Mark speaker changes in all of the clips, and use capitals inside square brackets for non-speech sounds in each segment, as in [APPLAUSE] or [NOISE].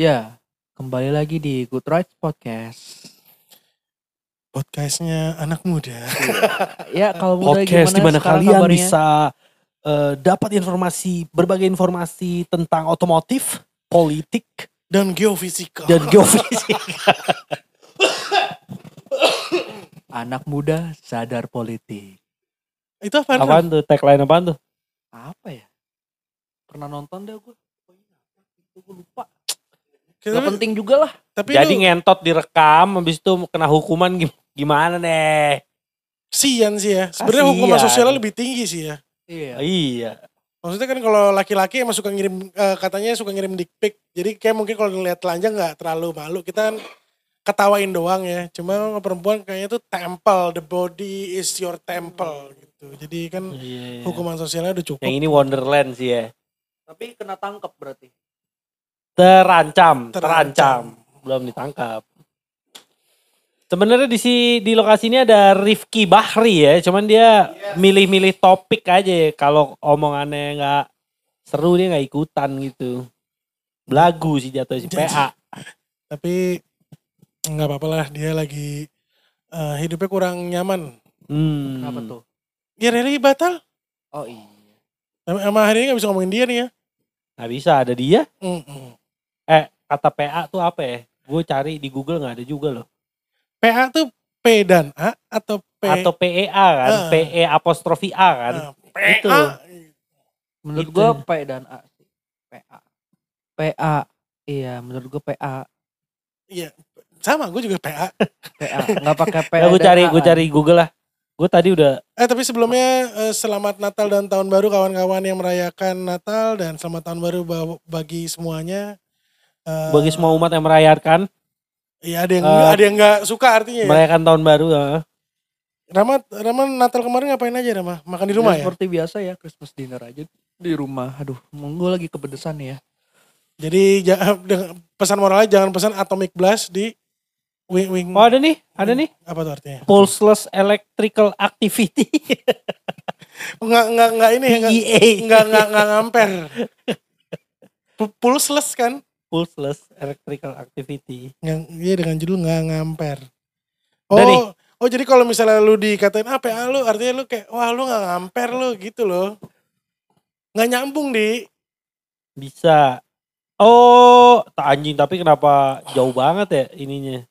Speaker 1: Ya, kembali lagi di Good Rights Podcast.
Speaker 2: Podcastnya anak muda. [LAUGHS]
Speaker 1: Ya, kalau muda
Speaker 3: podcast di
Speaker 1: gimana
Speaker 3: mana
Speaker 1: sekarang
Speaker 3: kalian
Speaker 1: kabarnya?
Speaker 3: bisa eh, dapat informasi berbagai informasi tentang otomotif, politik
Speaker 2: Dan geofisika.
Speaker 3: dan geofisik. [LAUGHS]
Speaker 1: Anak muda sadar politik.
Speaker 2: Itu apa?
Speaker 3: apaan tuh? Tagline apaan tuh?
Speaker 1: Apa ya? Pernah nonton deh gue. Gue lupa.
Speaker 2: Tapi,
Speaker 1: Gak penting juga lah.
Speaker 2: tapi
Speaker 3: Jadi
Speaker 2: lu
Speaker 3: ngentot direkam, habis itu kena hukuman gim- gimana nih?
Speaker 2: sian sih ya. Sebenarnya hukuman sosialnya lebih tinggi sih ya.
Speaker 1: Iya.
Speaker 3: Iya.
Speaker 2: Maksudnya kan kalau laki-laki emang suka ngirim eh, katanya suka ngirim dick pic. Jadi kayak mungkin kalau ngeliat telanjang nggak terlalu malu. Kita kan ketawain doang ya. Cuma perempuan kayaknya tuh temple, the body is your temple gitu. Jadi kan
Speaker 3: Iya.
Speaker 2: hukuman sosialnya udah cukup.
Speaker 3: Yang ini Wonderland sih ya.
Speaker 1: Tapi kena tangkap berarti.
Speaker 3: Terancam,
Speaker 2: Terancam.
Speaker 3: terancam. Belum ditangkap. Sebenarnya di si di lokasi ini ada Rifki Bahri ya, cuman dia milih-milih topik aja. Kalau omongannya nggak seru dia nggak ikutan gitu. Belagu sih jatuh si
Speaker 2: Jadi-
Speaker 3: PA.
Speaker 2: Tapi nggak apa-apa lah. Dia lagi eh, hidupnya kurang nyaman.
Speaker 3: Hmm.
Speaker 1: Kenapa tuh?
Speaker 2: Ya Riri batal.
Speaker 1: Oh iya.
Speaker 2: Emang hari ini gak bisa ngomongin dia nih ya.
Speaker 3: Nggak bisa ada dia.
Speaker 2: Mm-mm.
Speaker 3: Eh kata PA tuh apa ya? Gue cari di Google nggak ada juga loh.
Speaker 2: PA tuh P dan A atau P?
Speaker 3: Atau PEA kan,
Speaker 2: Ah.
Speaker 3: PE apostrofi A kan.
Speaker 2: Ah,
Speaker 3: Itu.
Speaker 2: PA.
Speaker 1: Menurut
Speaker 3: Itu.
Speaker 1: gue P dan A sih. PA. PA. Iya, menurut gue PA.
Speaker 2: Iya, sama gue juga PA. [LAUGHS]
Speaker 1: PA. Nggak pakai P.
Speaker 3: Ya, gue cari, gue
Speaker 1: kan?
Speaker 3: cari Google lah. Gue tadi udah
Speaker 2: Eh tapi sebelumnya eh, selamat Natal dan Tahun Baru kawan-kawan yang merayakan Natal dan selamat Tahun Baru ba- bagi semuanya. Eh,
Speaker 3: bagi semua umat yang merayakan
Speaker 2: Iya ada yang
Speaker 3: Eh,
Speaker 2: ada yang nggak suka artinya ya.
Speaker 3: merayakan tahun baru ya.
Speaker 2: Rama Rama Natal kemarin ngapain aja Rama? Makan di rumah
Speaker 1: Ya,
Speaker 2: ya?
Speaker 1: Seperti biasa ya, Christmas dinner aja di rumah. Aduh, gue lagi kepedesan ya.
Speaker 2: Jadi [LAUGHS] pesan moralnya jangan pesan atomic blast di wing wing.
Speaker 3: Oh ada nih, ada nih.
Speaker 2: Apa tuh artinya?
Speaker 3: Pulseless Electrical Activity. [LAUGHS]
Speaker 2: Enggak enggak enggak ini enggak
Speaker 3: PEA.
Speaker 2: enggak enggak enggak ngamper. Pu- Pulseless kan?
Speaker 3: Pulseless Electrical Activity.
Speaker 2: Yang iya dengan judul nggak ngamper.
Speaker 3: Udah nih.
Speaker 2: Oh, oh jadi kalau misalnya lu dikatain apa ya lu artinya lu kayak wah lu nggak ngamper lu gitu loh. Nggak nyambung di.
Speaker 3: Bisa. Oh, tak anjing tapi kenapa jauh banget ya ininya?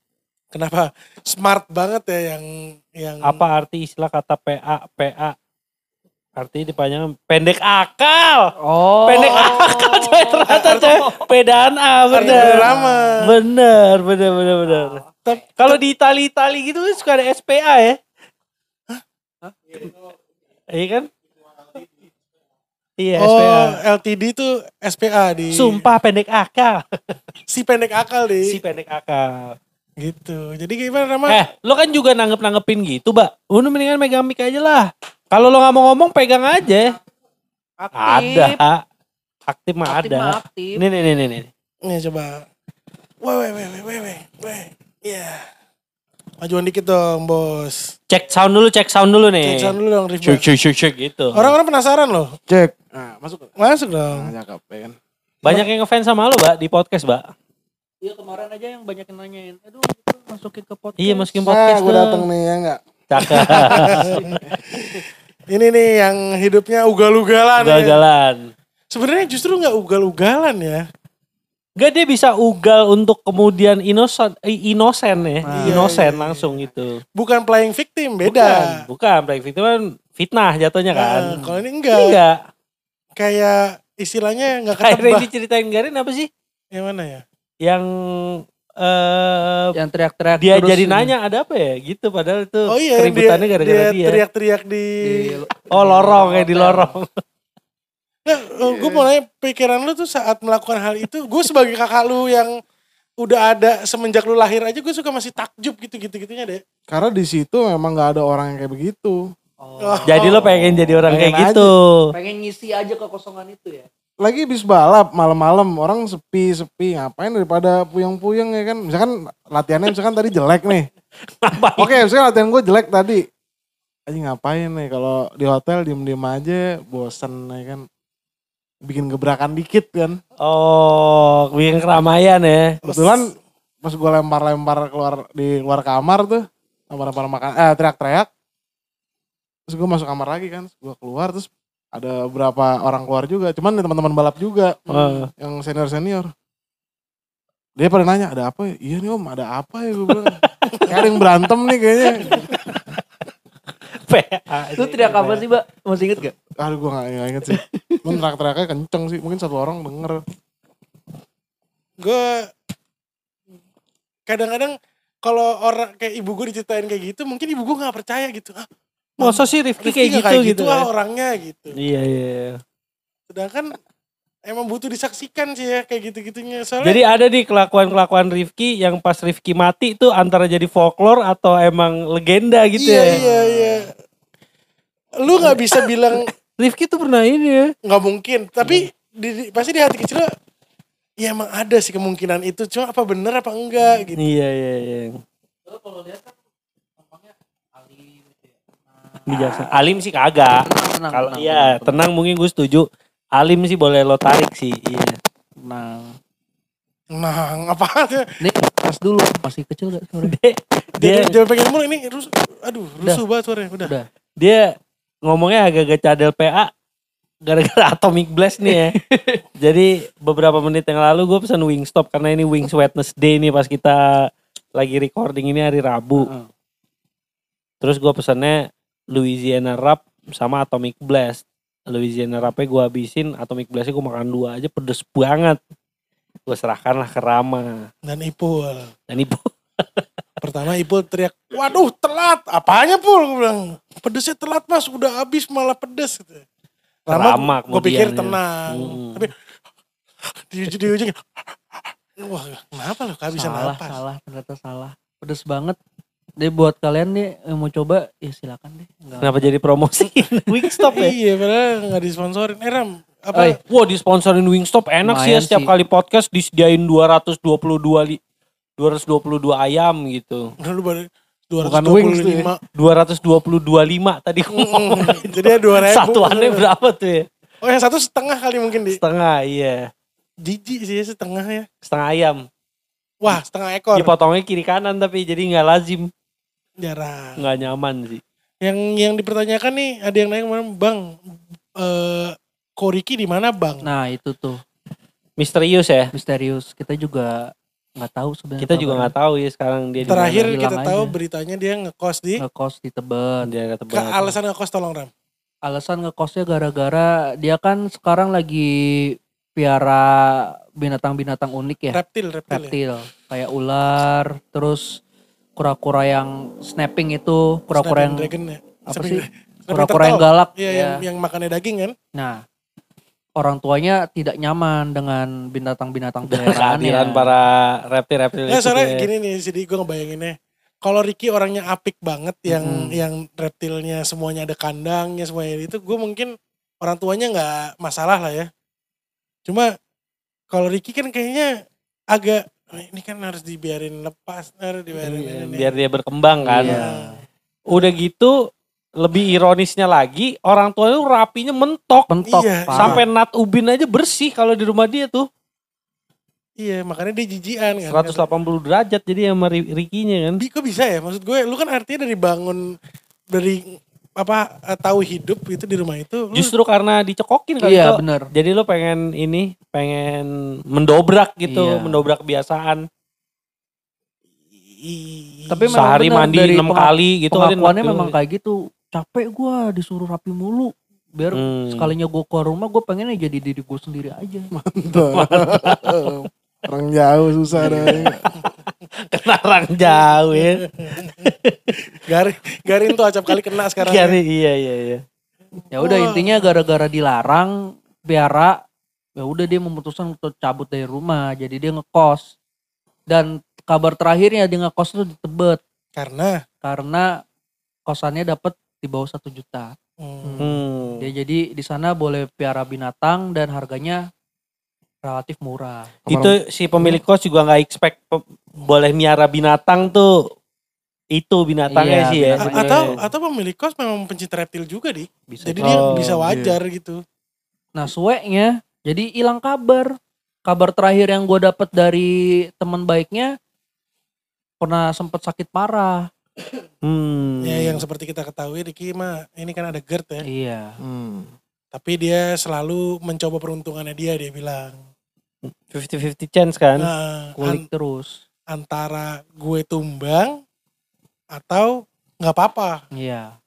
Speaker 2: Kenapa smart banget ya yang yang
Speaker 3: Apa arti istilah kata PA? PA artinya dipanjang pendek akal.
Speaker 1: Oh.
Speaker 3: Pendek akal coy ternyata coy. Pedaan A
Speaker 2: Artinya
Speaker 3: bener.
Speaker 2: lama.
Speaker 3: Bener, bener, bener, bener.
Speaker 2: Tep-
Speaker 3: Kalau di Itali-Itali gitu kan suka ada SPA ya. Iya kan? Iya,
Speaker 2: Oh,
Speaker 3: SPA.
Speaker 2: LTD tuh SPA di
Speaker 3: Sumpah pendek akal. [LAUGHS]
Speaker 2: si pendek akal di
Speaker 3: Si pendek akal.
Speaker 2: gitu. Jadi gimana Rama?
Speaker 3: Eh, lo kan juga nanggep-nanggepin gitu, Mbak. Lu mendingan megang mic aja lah. Kalau lo nggak mau ngomong, pegang aja.
Speaker 1: Aktif.
Speaker 3: Ada. Aktif mah
Speaker 1: Aktif
Speaker 3: ada.
Speaker 1: mah aktif.
Speaker 3: Nih, nih, nih, nih. nih.
Speaker 2: Nih coba. Weh weh weh weh weh weh. Iya. Majuan dikit dong, Bos.
Speaker 3: Cek sound dulu, cek sound dulu nih.
Speaker 2: Cek sound dulu dong, Rifba.
Speaker 3: Cek, cek, cek, cek gitu.
Speaker 2: Orang-orang penasaran loh.
Speaker 4: Cek. Nah, masuk.
Speaker 2: Masuk dong.
Speaker 4: Nah, cakep ya kan.
Speaker 3: Banyak yang ngefans sama lo, Mbak, di podcast, Mbak.
Speaker 1: Iya kemarin aja yang banyak yang nanyain. Aduh, masukin ke podcast.
Speaker 3: Iya, masukin
Speaker 4: Nah,
Speaker 3: podcast
Speaker 4: gue
Speaker 3: dong.
Speaker 4: dateng nih ya enggak.
Speaker 3: Cakep. [LAUGHS]
Speaker 2: Ini nih yang hidupnya ugal-ugalan. ya.
Speaker 3: Gagal-galan.
Speaker 2: Sebenarnya justru nggak ugal-ugalan ya.
Speaker 3: Gak dia bisa ugal untuk kemudian inosen, eh, inosen ya,
Speaker 1: Nah.
Speaker 3: inosen
Speaker 2: Iya, iya,
Speaker 3: langsung gitu.
Speaker 2: Bukan playing victim,
Speaker 3: Bukan,
Speaker 2: beda.
Speaker 3: bukan, playing victim kan fitnah jatuhnya kan.
Speaker 2: Nah, kalau ini enggak.
Speaker 3: Ini enggak.
Speaker 2: Kayak istilahnya nggak
Speaker 3: Kayak yang
Speaker 2: ketebak.
Speaker 3: diceritain Garin apa sih?
Speaker 2: Yang mana ya?
Speaker 3: Yang eh
Speaker 1: Yang teriak-teriak
Speaker 3: dia
Speaker 1: terus
Speaker 3: jadi
Speaker 1: ini.
Speaker 3: nanya ada apa ya gitu padahal itu
Speaker 2: Oh iya,
Speaker 3: keributannya gara-gara
Speaker 2: dia
Speaker 3: dia.
Speaker 2: teriak-teriak di.
Speaker 1: Di-
Speaker 3: Oh lorong kayak di
Speaker 1: hotel.
Speaker 3: lorong.
Speaker 2: Nah, gue mau nanya pikiran lu tuh saat melakukan hal itu, gue sebagai kakak lu yang udah ada semenjak lu lahir aja, gue suka masih takjub gitu-gitu gitunya deh.
Speaker 4: Karena di situ memang nggak ada orang yang kayak begitu.
Speaker 1: Oh,
Speaker 3: Jadi lo pengen jadi orang
Speaker 4: Pengen
Speaker 3: kayak gitu.
Speaker 1: pengen ngisi aja kekosongan itu ya.
Speaker 4: Lagi bis balap malam-malam orang sepi-sepi ngapain daripada puyeng-puyeng ya kan. Misalkan latihannya misalkan tadi jelek nih. Oke, misalkan latihan gue jelek tadi. Aja ngapain nih kalau di hotel diem-diem aja bosen ya kan. bikin gebrakan dikit kan.
Speaker 3: Oh, bikin keramaian ya.
Speaker 4: Kebetulan pas gue lempar-lempar keluar di luar kamar tuh, lempar-lempar makan, eh teriak-teriak. Terus gue masuk kamar lagi kan, gue keluar terus ada beberapa orang keluar juga, cuman teman-teman balap juga
Speaker 3: Oh.
Speaker 4: yang senior-senior. Dia pada nanya, ada apa ya? Iya nih om, ada apa ya? Gue bilang, [LAUGHS] kayak ada yang berantem nih kayaknya.
Speaker 3: PA.
Speaker 5: Lu teriak apa sih, Mbak? Masih inget gak?
Speaker 4: Aduh gue gak, gak inget sih. Cuman teriak-teriaknya kenceng sih, mungkin satu orang denger.
Speaker 2: gue kadang-kadang kalau orang kayak ibu gue diceritain kayak gitu mungkin ibu gue nggak percaya gitu ah
Speaker 3: Masa sih Rifki,
Speaker 2: Rifki
Speaker 3: kayak
Speaker 2: nggak
Speaker 3: gitu gitu,
Speaker 2: ah
Speaker 3: ya?
Speaker 2: orangnya gitu
Speaker 3: Iya, iya.
Speaker 2: sedangkan emang butuh disaksikan sih ya kayak gitu-gitunya soalnya
Speaker 3: Jadi ada nih kelakuan-kelakuan Rifki yang pas Rifki mati tuh antara jadi folklore atau emang legenda gitu
Speaker 2: iya
Speaker 3: ya.
Speaker 2: iya iya lu nggak bisa bilang [LAUGHS]
Speaker 3: Rifki tuh pernah ini ya.
Speaker 2: nggak mungkin tapi di, di- pasti di hati kecil lo, ya emang ada sih kemungkinan itu cuma apa bener apa enggak gitu
Speaker 3: Iya, iya, iya. Bijaksana. Alim sih kagak.
Speaker 5: Tenang,
Speaker 3: Kalau
Speaker 5: tenang,
Speaker 3: iya,
Speaker 5: tenang,
Speaker 3: tenang mungkin gue setuju. Alim sih boleh lo tarik sih. Iya.
Speaker 5: tenang.
Speaker 2: nah apa
Speaker 5: Nih, pas dulu masih kecil gak suara?
Speaker 3: Dia, dia,
Speaker 2: dia jangan pengen mulu ini rus aduh rusuh banget suaranya udah
Speaker 5: Udah.
Speaker 3: dia ngomongnya agak-agak cadel PA gara-gara [LAUGHS] Atomic Blast nih ya. [LAUGHS] Jadi beberapa menit yang lalu gue pesan Wingstop karena ini Wings Wednesday nih pas kita lagi recording ini hari Rabu.
Speaker 5: Heeh.
Speaker 3: Terus gue pesannya Louisiana Wrap sama Atomic Blast. Louisiana Wrapnya gue habisin, Atomic Blastnya gue makan dua aja pedes banget. Gue serahkanlah ke Rama.
Speaker 2: dan Ipul
Speaker 3: Dan ibu [LAUGHS]
Speaker 2: Pertama Ipul teriak, waduh telat, apanya Pul? Gue bilang, pedesnya telat mas, udah habis malah pedes. Gitu.
Speaker 3: Rama
Speaker 2: gue pikir
Speaker 3: kemudian ya.
Speaker 2: tenang.
Speaker 3: Hmm.
Speaker 2: Tapi di, di ujungnya, wah kenapa lo kehabisan
Speaker 5: salah,
Speaker 2: napas?
Speaker 5: salah, ternyata salah. Pedes banget. Jadi buat kalian nih yang mau coba, ya silakan deh. Enggak.
Speaker 3: kenapa jadi promosi [LAUGHS] Wingstop ya?
Speaker 2: Iya padahal gak disponsorin. Eh Ram, apa?
Speaker 5: Oi.
Speaker 3: Wah disponsorin Wingstop enak sih ya setiap
Speaker 5: sih.
Speaker 3: kali podcast disediain 222 li 222 ayam gitu.
Speaker 2: Lu baru
Speaker 4: Bukan wings tuh ya.
Speaker 2: 225.
Speaker 3: 222 tadi gua ngomong. [LAUGHS]
Speaker 2: Jadi ya 2000.
Speaker 3: Satuannya berapa tuh ya?
Speaker 2: Oh yang satu setengah kali mungkin di.
Speaker 3: Setengah iya.
Speaker 2: Jijik sih ya setengah ya.
Speaker 3: Setengah ayam.
Speaker 2: Wah setengah ekor.
Speaker 3: Dipotongnya kiri kanan tapi jadi nggak lazim.
Speaker 2: Jarang.
Speaker 3: Nggak nyaman sih.
Speaker 2: Yang yang dipertanyakan nih ada yang nanya kemarin, Bang, eh Koriki di mana Bang?
Speaker 5: Nah itu tuh
Speaker 3: Misterius ya.
Speaker 5: misterius. Kita juga nggak tahu sebenarnya.
Speaker 3: Kita juga nggak tahu ya sekarang dia di
Speaker 2: Terakhir kita tahu
Speaker 5: aja.
Speaker 2: beritanya dia ngekos di
Speaker 5: ngekos di Tebet.
Speaker 3: dia
Speaker 2: ke alasan ngekos tolong Ram.
Speaker 5: Alasan ngekosnya gara-gara dia kan sekarang lagi piara binatang-binatang unik ya.
Speaker 2: Reptil, reptil. ya?
Speaker 5: reptil kayak ular terus kura-kura yang snapping itu kura-kura yang
Speaker 2: Snapdragon ya.
Speaker 5: apa
Speaker 2: Snapping
Speaker 5: sih?
Speaker 2: Snapping [LAUGHS]
Speaker 5: kura-kura yang galak
Speaker 2: Iya,
Speaker 5: ya.
Speaker 2: yang, yang makannya daging kan.
Speaker 5: nah orang tuanya tidak nyaman dengan binatang-binatang [LAUGHS] peliharaannya
Speaker 3: kehadiran para reptil-reptil itu
Speaker 2: soalnya
Speaker 3: ya.
Speaker 2: gini nih, jadi gue ngebayanginnya. Kalau Ricky orangnya apik banget, yang
Speaker 5: Mm-mm.
Speaker 2: yang reptilnya semuanya ada kandangnya semuanya itu, gue mungkin orang tuanya nggak masalah lah ya. Cuma kalau Ricky kan kayaknya agak "Oh, ini kan harus dibiarin lepas, harus dibiarin
Speaker 3: Iya,
Speaker 2: ini."
Speaker 3: biar dia berkembang kan.
Speaker 5: Iya.
Speaker 3: Udah gitu lebih ironisnya lagi orang tuanya rapinya mentok.
Speaker 5: pentok
Speaker 2: Iya.
Speaker 3: Sampai nat ubin aja bersih kalau di rumah dia tuh.
Speaker 2: Iya, makanya dia jijian kan.
Speaker 3: 180 derajat jadi sama Ri- Ricky-nya kan.
Speaker 2: Bi, kok bisa ya? Maksud gue, lu kan artinya dari bangun dari apa eh, tahu hidup itu di rumah itu. lu-
Speaker 3: Justru karena dicekokin kali
Speaker 5: iya
Speaker 3: itu.
Speaker 5: bener
Speaker 3: Jadi lo pengen ini, pengen mendobrak gitu,
Speaker 5: Iya.
Speaker 3: mendobrak kebiasaan.
Speaker 5: Tapi
Speaker 3: Sehari
Speaker 5: bener,
Speaker 3: mandi
Speaker 5: dari
Speaker 3: 6
Speaker 5: penga-
Speaker 3: kali gitu kali
Speaker 5: pengakuannya memang kayak gitu capek gua disuruh rapi mulu biar
Speaker 3: Hmm.
Speaker 5: sekalinya gua keluar rumah gue pengennya jadi diri gue sendiri aja [LAUGHS]
Speaker 4: Orang jauh susah dong.
Speaker 3: Kenarang jauh ya.
Speaker 2: Garin, Garin tuh acap kali kena sekarang. ya.
Speaker 3: Iya, iya, iya, iya.
Speaker 5: ya udah intinya gara-gara dilarang piara ya udah dia memutuskan untuk cabut dari rumah jadi dia ngekos dan kabar terakhirnya dia ngekos tuh di Tebet
Speaker 2: Karena
Speaker 5: karena kosannya dapat di bawah satu juta
Speaker 2: hmm,
Speaker 3: Hmm.
Speaker 5: dia jadi di sana boleh piara binatang dan harganya relatif murah
Speaker 3: Itu si pemilik kos juga nggak expect pe- boleh miara binatang tuh itu binatangnya
Speaker 5: Iya,
Speaker 3: sih ya.
Speaker 2: a-
Speaker 5: binatangnya.
Speaker 2: atau
Speaker 3: Iya.
Speaker 2: atau pemilik kos memang pencinta reptil juga di.
Speaker 5: bisa
Speaker 2: Jadi
Speaker 3: Oh,
Speaker 2: dia bisa
Speaker 3: iya.
Speaker 2: wajar gitu.
Speaker 5: nah sueknya Jadi hilang kabar. Kabar terakhir yang gue dapat dari teman baiknya pernah sempet sakit parah.
Speaker 3: Hmm.
Speaker 2: Ya yang seperti kita ketahui Ricky mah ini kan ada GERD ya.
Speaker 5: Iya.
Speaker 4: Hmm.
Speaker 2: Tapi dia selalu mencoba peruntungannya dia dia bilang.
Speaker 3: 50-50 chance kan.
Speaker 2: Nah,
Speaker 5: Kulik
Speaker 2: an-
Speaker 5: terus.
Speaker 2: antara gue tumbang atau nggak apa-apa.
Speaker 5: Iya.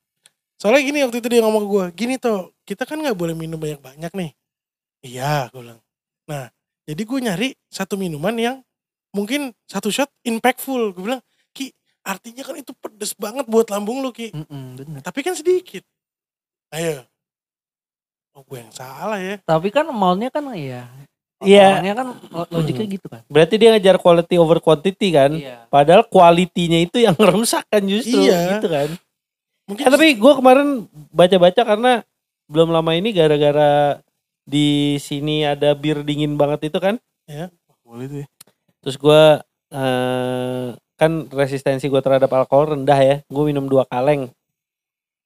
Speaker 2: Soalnya gini waktu itu dia ngomong ke gue, gini tuh kita kan nggak boleh minum banyak-banyak nih. Iya, gue bilang. Nah, jadi gue nyari satu minuman yang mungkin satu shot impactful. Gue bilang, Ki, artinya kan itu pedes banget buat lambung lu Ki.
Speaker 5: Mm-mm, bener.
Speaker 2: Tapi kan sedikit. Ayo. Oh gue yang salah ya.
Speaker 5: Tapi kan maunya kan iya.
Speaker 3: Iya.
Speaker 5: Orangnya kan lo- logiknya gitu kan.
Speaker 3: Berarti dia ngejar quality over quantity kan.
Speaker 5: Iya.
Speaker 3: Padahal kualitinya itu yang [LAUGHS] ngerusak kan justru
Speaker 2: Iya.
Speaker 3: gitu kan.
Speaker 2: Mungkin
Speaker 3: Eh, tapi gue kemarin baca-baca karena belum lama ini gara-gara di sini ada bir dingin banget itu kan.
Speaker 4: Boleh tuh ya.
Speaker 3: Terus gue eh, kan resistensi gue terhadap alkohol rendah ya. Gue minum dua kaleng.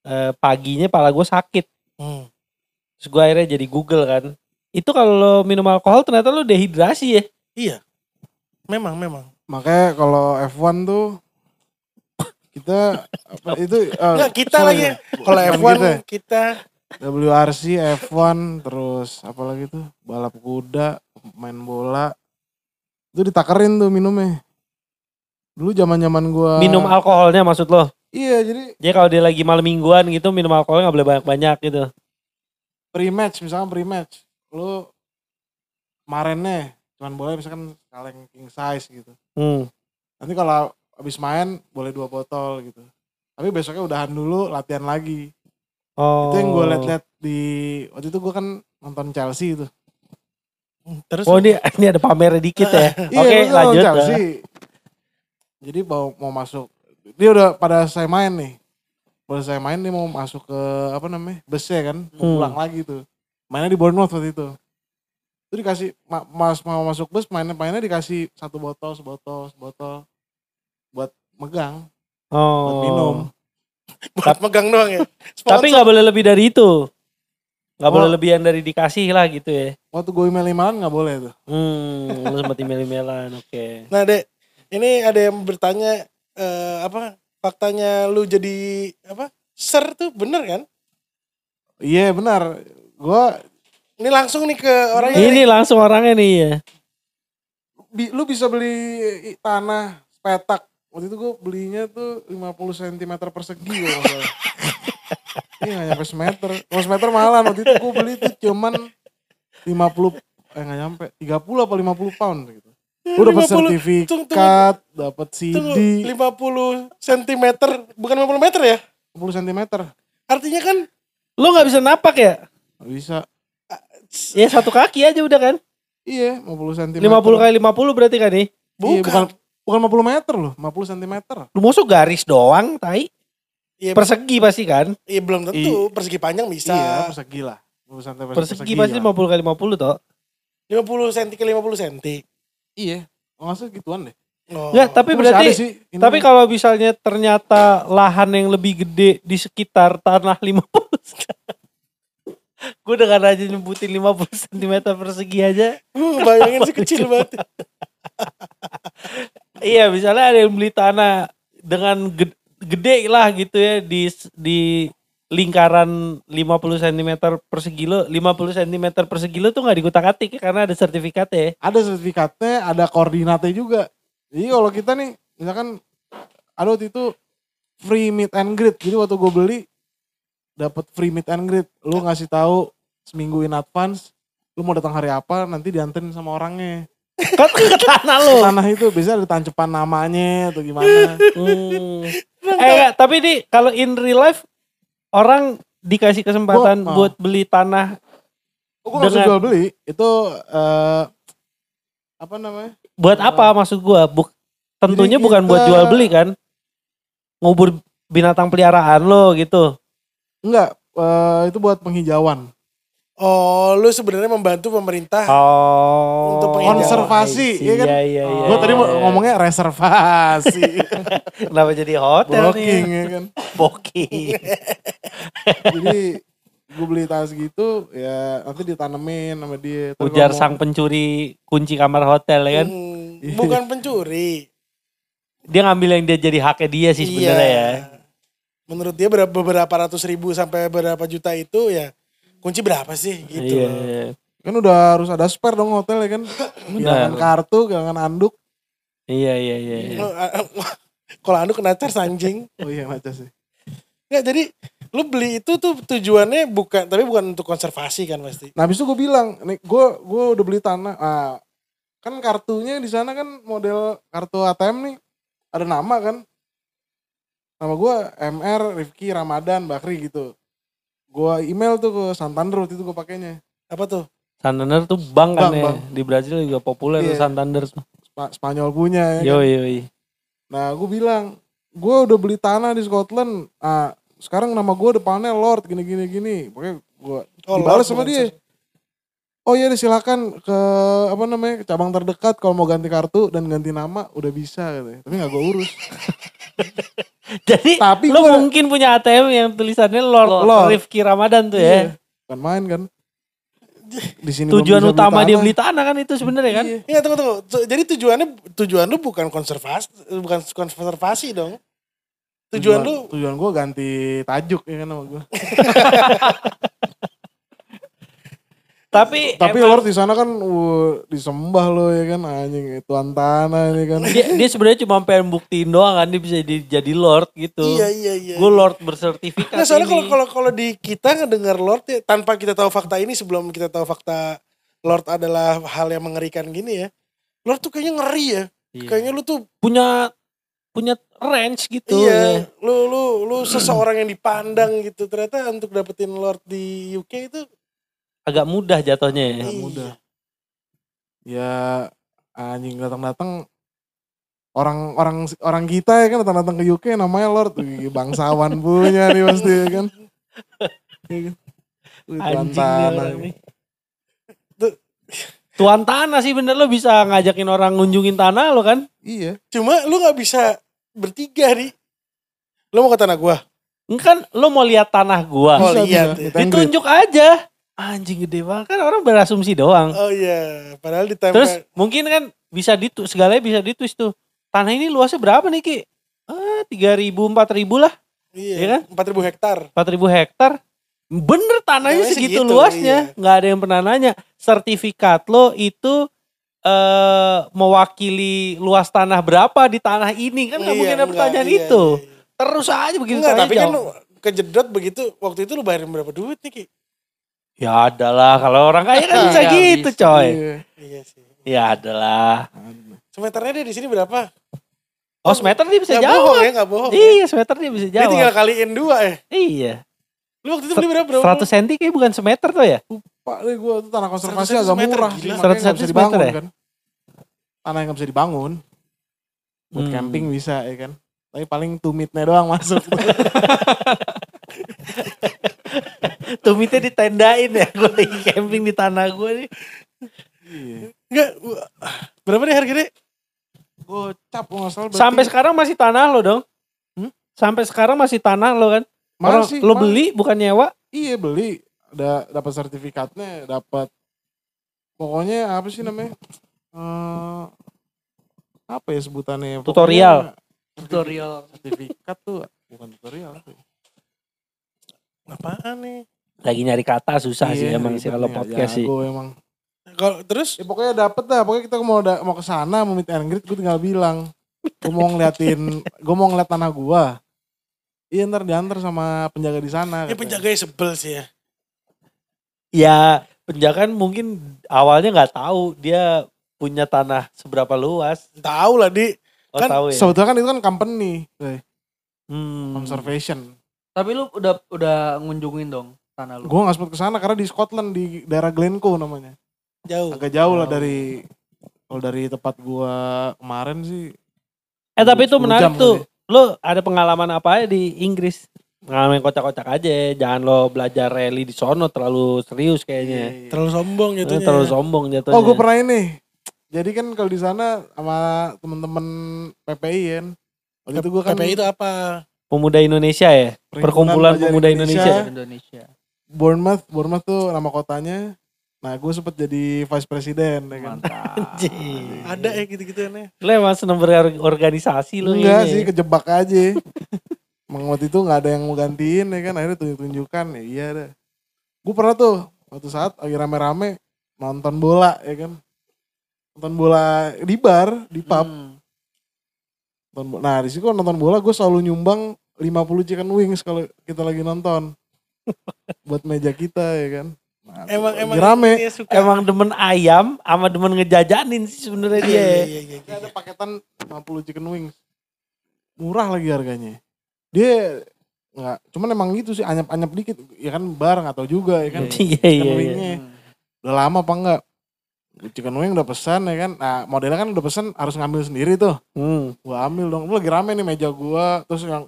Speaker 3: Eh, paginya pala gue sakit.
Speaker 2: Hmm.
Speaker 3: Terus gue akhirnya jadi Google kan. Itu kalau minum alkohol ternyata lo dehidrasi ya.
Speaker 2: Iya. Memang, memang.
Speaker 4: Makanya kalau F1 tuh kita apa itu eh,
Speaker 2: Enggak, kita
Speaker 4: sorry
Speaker 2: lagi.
Speaker 4: ya. [LAUGHS]
Speaker 2: Kalau
Speaker 4: Bukan
Speaker 2: F1
Speaker 4: kita ya.
Speaker 2: kita
Speaker 4: WRC, F1, terus apa lagi tuh balap kuda, main bola. Itu ditakerin tuh minumnya. Dulu zaman-zaman gua
Speaker 3: Minum alkoholnya maksud lo.
Speaker 4: Iya, jadi
Speaker 3: Jadi kalau dia lagi malam mingguan gitu minum alkoholnya gak boleh banyak-banyak gitu.
Speaker 4: pre-match misalkan pre-match. Lu kemarinnya cuman boleh misalkan kaleng king size gitu.
Speaker 3: Hmm.
Speaker 4: Nanti kalau habis main boleh dua botol gitu. Tapi besoknya udahan dulu latihan lagi.
Speaker 3: Oh.
Speaker 4: Itu yang gue liat-liat di waktu itu gue kan nonton Chelsea itu.
Speaker 2: terus
Speaker 3: Oh ini ini ada pamernya dikit ya. [LAUGHS] Oke
Speaker 4: Iya, gua nonton
Speaker 3: lanjut.
Speaker 4: Chelsea. Jadi mau mau masuk. Dia udah pada saya main nih. Pada saya main dia mau masuk ke apa namanya busnya kan. Mau
Speaker 3: Hmm.
Speaker 4: pulang lagi tuh. Mainnya di Bournemouth waktu itu. Itu dikasih ma- mas mau masuk bus mainnya mainnya dikasih satu botol sebotol sebotol buat megang
Speaker 3: Oh. [LAUGHS]
Speaker 4: buat minum.
Speaker 2: buat megang doang ya.
Speaker 3: Tapi
Speaker 2: Sponsor.
Speaker 3: nggak boleh lebih dari itu. Nggak
Speaker 4: Oh.
Speaker 3: boleh lebihan dari dikasih lah gitu ya.
Speaker 4: Waktu gue email emalan nggak boleh tuh.
Speaker 3: Hmm, lu sempat email-emailan, oke.
Speaker 2: Nah, Dek, ini ada yang bertanya eh, apa faktanya lu jadi apa? Ser tuh bener kan?
Speaker 4: Iya benar. Gue
Speaker 2: Ini langsung nih ke orang
Speaker 3: Ini langsung orangnya nih ya.
Speaker 4: bi- lu bisa beli tanah petak. Waktu itu gue belinya tuh 50 cm persegi kalau nggak salah. [LAUGHS] Iya gak nyampe semeter. Kalau semeter malah waktu itu gue beli tuh cuman 50 eh gak nyampe 30 apa 50 pound gitu. Dapet
Speaker 2: 50
Speaker 4: sertifikat, dapet
Speaker 2: Tunggu,
Speaker 4: CD,
Speaker 2: 50 cm, bukan 50 meter ya?
Speaker 4: 50 cm.
Speaker 2: Artinya kan
Speaker 3: Lu nggak bisa napak ya?
Speaker 4: Gak bisa.
Speaker 3: Ya satu kaki aja udah kan.
Speaker 4: Iya, 50 cm.
Speaker 3: 50 kali 50 berarti kan nih.
Speaker 4: Iya,
Speaker 2: bukan.
Speaker 4: bukan bukan 50 meter loh, 50 cm.
Speaker 3: Lu masuk garis doang, tai.
Speaker 2: Iya,
Speaker 3: Persegi pasti kan.
Speaker 2: iya, belum tentu, persegi panjang bisa.
Speaker 4: Iya, persegi lah. 50 cm
Speaker 3: Persegi pasti 50 kali 50 toh.
Speaker 2: 50 cm ke 50 cm.
Speaker 4: Iya. Oh, nggak salah gituan deh.
Speaker 2: Oh.
Speaker 3: Enggak, tapi
Speaker 4: Masih
Speaker 3: berarti
Speaker 4: sih, ini
Speaker 3: tapi kalau misalnya ternyata lahan yang lebih gede di sekitar tanah 50 Gue dengan aja nyebutin 50 cm persegi aja.
Speaker 2: Gue bayangin sih kecil banget.
Speaker 3: Iya, misalnya ada yang beli tanah dengan gede, gede lah gitu ya di di lingkaran 50 cm persegi lo, 50 cm persegi lo tuh nggak dikutak-atik ya, karena ada sertifikatnya.
Speaker 4: ada sertifikatnya, ada koordinatnya juga. Jadi kalau kita nih, misalkan ada waktu itu free meet and greet. Jadi waktu gue beli dapat free meet and greet. Lu ngasih tahu seminggu in advance, lu mau datang hari apa, nanti dianterin sama orangnya.
Speaker 3: Kan ke tanah lo.
Speaker 4: Tanah itu biasanya ada tancepan namanya atau gimana.
Speaker 3: Hmm. Eh enggak, tapi nih kalau in real life orang dikasih kesempatan
Speaker 4: Gua-
Speaker 3: buat beli tanah
Speaker 4: Oh, gue usah
Speaker 3: Dengan-
Speaker 4: jual beli. Itu eh apa namanya?
Speaker 3: buat apa maksud gua? Buk, tentunya bukan buat jual beli kan? Ngubur binatang peliharaan lo gitu.
Speaker 4: Enggak, eh, itu buat penghijauan.
Speaker 2: Oh, lu sebenarnya membantu pemerintah.
Speaker 3: Oh.
Speaker 2: Untuk penghijauan.
Speaker 4: Konservasi, iya kan?
Speaker 3: Iya, iya, iya.
Speaker 4: Gue tadi mau
Speaker 3: iya.
Speaker 4: ngomongnya reservasi. [LAUGHS]
Speaker 3: kenapa jadi hotel
Speaker 4: Booking
Speaker 3: nih?
Speaker 4: ya kan.
Speaker 3: Booking. [LAUGHS]
Speaker 4: Jadi gue beli tanah segitu ya nanti ditanemin sama dia.
Speaker 3: Ujar
Speaker 4: mau-
Speaker 3: sang pencuri kunci kamar hotel ya kan.
Speaker 2: Hmm, bukan pencuri.
Speaker 3: Dia ngambil yang dia jadi haknya dia sih sebenarnya ya.
Speaker 2: Menurut dia berapa, beberapa ratus ribu sampai berapa juta itu ya kunci berapa sih gitu.
Speaker 3: Iya,
Speaker 2: loh.
Speaker 3: iya.
Speaker 4: Kan udah harus ada spare dong hotel ya kan. [LAUGHS] Gilangan kartu, gilangan anduk.
Speaker 3: Iya iya iya. iya.
Speaker 2: Lu, ah, ah, Kalau anu kena charge anjing. [LAUGHS]
Speaker 4: Oh iya ngaca sih.
Speaker 2: Nggak, jadi lu beli itu tuh tujuannya bukan tapi bukan untuk konservasi kan pasti.
Speaker 4: Nah habis itu gue bilang, nih gue gue udah beli tanah. Ah, kan kartunya di sana kan model kartu ATM nih ada nama kan. Nama gue MR Rifki Ramadan Bakri gitu. Gue email tuh ke Santander waktu itu gue pakainya.
Speaker 2: Apa tuh?
Speaker 3: Santander tuh bank kan
Speaker 4: Bank,
Speaker 3: ya.
Speaker 4: bank.
Speaker 3: Di Brazil juga populer tuh
Speaker 4: Iya.
Speaker 3: Santander tuh.
Speaker 4: Spa- Spanyol punya ya. kan.
Speaker 3: Yo yo. yo.
Speaker 4: Nah gue bilang, gue udah beli tanah di Scotland. Ah, sekarang nama gue depannya Lord gini gini gini. Pokoknya gue
Speaker 2: Oh,
Speaker 4: dibalas
Speaker 2: Lord
Speaker 4: sama dia. Oh iya silakan ke apa namanya ke cabang terdekat kalau mau ganti kartu dan ganti nama udah bisa katanya. Tapi nggak gue urus. [LAUGHS]
Speaker 3: Jadi
Speaker 4: Tapi
Speaker 3: lo
Speaker 4: gua-
Speaker 3: mungkin punya ATM yang tulisannya Lord,
Speaker 4: Lord.
Speaker 3: Rifki Ramadan tuh
Speaker 4: Iya.
Speaker 3: ya.
Speaker 4: Bukan main kan. Di sini
Speaker 3: Tujuan utama dia
Speaker 4: tanah.
Speaker 3: beli tanah kan itu sebenarnya kan.
Speaker 4: Iya.
Speaker 2: Iya tunggu tunggu. Tu- Jadi tujuannya tujuan lu bukan konservasi bukan konservasi dong. Tujuan, lu
Speaker 4: tujuan gue ganti tajuk ya kan sama gue. [LAUGHS]
Speaker 3: Tapi
Speaker 4: Tapi
Speaker 3: emang
Speaker 4: Lord di sana kan uh, disembah lo ya kan anjing tuan tanah ini kan.
Speaker 3: dia, dia sebenarnya cuma pengen buktiin doang kan dia bisa di- jadi Lord gitu.
Speaker 2: iya iya iya.
Speaker 3: Gue Lord bersertifikat
Speaker 2: Nah, soalnya kalau kalau kalau di kita ngedengar Lord ya, tanpa kita tahu fakta ini sebelum kita tahu fakta Lord adalah hal yang mengerikan gini ya. Lord tuh kayaknya ngeri ya.
Speaker 3: Iya.
Speaker 2: Kayaknya lu tuh
Speaker 3: punya punya range gitu
Speaker 2: iya,
Speaker 3: ya.
Speaker 2: lu lu lu seseorang yang dipandang gitu. Ternyata untuk dapetin Lord di UK itu
Speaker 3: Agak mudah jatuhnya ya.
Speaker 2: Iya.
Speaker 4: mudah. Ya anjing datang-datang orang orang orang kita ya kan datang-datang ke UK namanya Lord bangsawan [LAUGHS] punya nih pasti ya kan. Iya kan? Tuan tanah.
Speaker 3: Tuan tanah sih bener lo bisa ngajakin orang ngunjungin tanah lo kan.
Speaker 4: Iya.
Speaker 2: cuma lu nggak bisa bertiga nih. Lu mau ke tanah gua?
Speaker 3: Kan lo mau lihat tanah gua.
Speaker 4: Bisa,
Speaker 2: lihat ya.
Speaker 3: Ditunjuk aja. Anjing gede banget kan orang berasumsi doang.
Speaker 2: Oh iya, padahal ditempel.
Speaker 3: Terus mungkin kan bisa ditu segalanya bisa ditwist tuh. Tanah ini luasnya berapa nih Ki? Ah, 3000 4000 lah, iya
Speaker 2: iya,
Speaker 3: kan?
Speaker 2: 4000 hektar.
Speaker 3: 4000 hektar. Bener tanahnya segitu
Speaker 2: segitu,
Speaker 3: luasnya,
Speaker 2: iya.
Speaker 3: nggak ada yang pernah nanya. Sertifikat lo itu eh mewakili luas tanah berapa di tanah ini kan nggak
Speaker 2: Iya,
Speaker 3: mungkin ada pertanyaan
Speaker 2: iya,
Speaker 3: itu.
Speaker 2: iya, iya.
Speaker 3: Terus aja begitu
Speaker 2: Enggak, tapi kan
Speaker 3: jawab.
Speaker 2: lu kejedot begitu. Waktu itu lu bayarin berapa duit nih Ki?
Speaker 3: Ya adalah kalau orang kaya kan bisa
Speaker 5: Iya,
Speaker 3: gitu
Speaker 5: bisa.
Speaker 3: coy.
Speaker 4: Iya.
Speaker 2: Iya sih.
Speaker 3: Ya adalah.
Speaker 2: Semeternya dia di sini berapa?
Speaker 3: Oh semeter dia bisa
Speaker 2: Nggak
Speaker 3: jawab.
Speaker 2: bohong ya, nggak bohong. ya.
Speaker 3: Iya semeter dia bisa
Speaker 2: Dia tinggal
Speaker 3: jawab.
Speaker 2: kaliin dua ya.
Speaker 3: Iya.
Speaker 2: Lu waktu itu beli berapa? berapa?
Speaker 3: 100 cm kayak bukan semeter tuh ya?
Speaker 4: Pak deh gue tuh tanah konservasi
Speaker 2: 100
Speaker 4: agak murah.
Speaker 2: gila.
Speaker 4: Makanya nggak
Speaker 3: 100
Speaker 4: bisa dibangun
Speaker 3: meter ya?
Speaker 4: kan. Tanah yang gak bisa dibangun. Buat
Speaker 3: Hmm.
Speaker 4: camping bisa ya kan. Tapi paling tumitnya doang masuk. [LAUGHS]
Speaker 3: Tumitnya ditendain ya. Gue lagi camping di tanah gue nih.
Speaker 4: Iya.
Speaker 2: Enggak. Berapa nih harganya?
Speaker 4: Gocap nggak salah. berarti.
Speaker 3: Sampai sekarang masih tanah lo dong?
Speaker 4: Hmm?
Speaker 3: Sampai sekarang masih tanah lo kan? Orang
Speaker 4: Masih,
Speaker 3: lo
Speaker 4: masih.
Speaker 3: beli bukan nyewa?
Speaker 4: Iya beli. Ada dapat sertifikatnya, dapat pokoknya apa sih namanya? Eh apa ya sebutannya? Pokoknya
Speaker 3: Tutorial.
Speaker 5: Tutorial.
Speaker 4: Sertifikat tuh bukan tutorial apa ya?
Speaker 2: Apaan nih?
Speaker 3: Lagi nyari kata susah sih
Speaker 4: Iya,
Speaker 3: emang sih kalau podcast sih.
Speaker 4: jago emang.
Speaker 2: Kalau terus
Speaker 4: Ya pokoknya dapet dah, pokoknya kita mau da- mau ke sana mau meet and greet, gue tinggal bilang, gue mau ngeliatin, gue mau ngeliat tanah gua. Iya ntar diantar sama penjaga di sana.
Speaker 2: ya penjaganya sebel sih ya.
Speaker 3: Ya penjagaan mungkin awalnya nggak tahu dia punya tanah seberapa luas.
Speaker 2: Tahu lah di.
Speaker 3: Oh
Speaker 2: Kan
Speaker 3: tahu ya.
Speaker 4: Sebetulnya kan itu kan company,
Speaker 3: Hmm.
Speaker 4: conservation.
Speaker 5: Tapi lu udah udah ngunjungin dong tanah lu.
Speaker 4: Gue gak sempet ke sana karena di Scotland di daerah Glencoe namanya.
Speaker 2: Jauh.
Speaker 4: Agak jauh lah
Speaker 5: Jauh.
Speaker 4: dari kalau dari tempat gua kemarin sih.
Speaker 3: Eh tapi itu
Speaker 4: 10
Speaker 3: menarik
Speaker 4: jam
Speaker 3: tuh.
Speaker 4: kali.
Speaker 3: Lo ada pengalaman apa ya di Inggris? Pengalaman yang kocak-kocak aja. Jangan lo belajar rally di sono terlalu serius kayaknya.
Speaker 2: Terlalu sombong
Speaker 3: Eh,
Speaker 2: jatuhnya.
Speaker 3: Terlalu sombong jatuhnya.
Speaker 4: Oh gue pernah ini. Jadi kan kalau di sana sama temen-temen PPI kan. Waktu itu gue kan
Speaker 2: PPI itu apa?
Speaker 3: Pemuda Indonesia ya? Perkumpulan Pemuda Indonesia.
Speaker 5: Indonesia.
Speaker 4: Bournemouth, Bournemouth tuh nama kotanya. Nah gue sempet jadi vice presiden ya kan.
Speaker 2: Ada ya gitu-gitu aneh.
Speaker 3: Lu emang seneng berorganisasi lu
Speaker 4: Enggak
Speaker 3: ini.
Speaker 4: sih kejebak aja. Emang waktu itu nggak ada yang mau gantiin ya kan akhirnya tunjuk-tunjukkan ya iya dah. Gue pernah tuh waktu saat lagi rame-rame nonton bola ya kan. Nonton bola di bar, di pub.
Speaker 5: Hmm.
Speaker 4: Nah di situ nonton bola gue selalu nyumbang 50 chicken wings kalau kita lagi nonton. Buat meja kita ya kan. Nah,
Speaker 2: Emang emang
Speaker 4: rame.
Speaker 2: dia suka.
Speaker 3: Emang demen ayam sama demen ngejajanin sih sebenarnya
Speaker 2: Iya,
Speaker 3: dia.
Speaker 2: iya, iya, iya, iya.
Speaker 4: ada paketan 50 chicken wings. Murah lagi harganya. Dia nggak, cuman emang gitu sih anyap-anyap dikit. Ya kan bar nggak tahu juga ya kan.
Speaker 3: Iya,
Speaker 4: chicken
Speaker 3: iya, iya.
Speaker 4: wingnya. Udah lama apa enggak? Chicken wing udah pesan ya kan. Nah modelnya kan udah pesan harus ngambil sendiri tuh.
Speaker 3: Hmm.
Speaker 4: Gua ambil dong. Lu lagi rame nih meja gua. Terus yang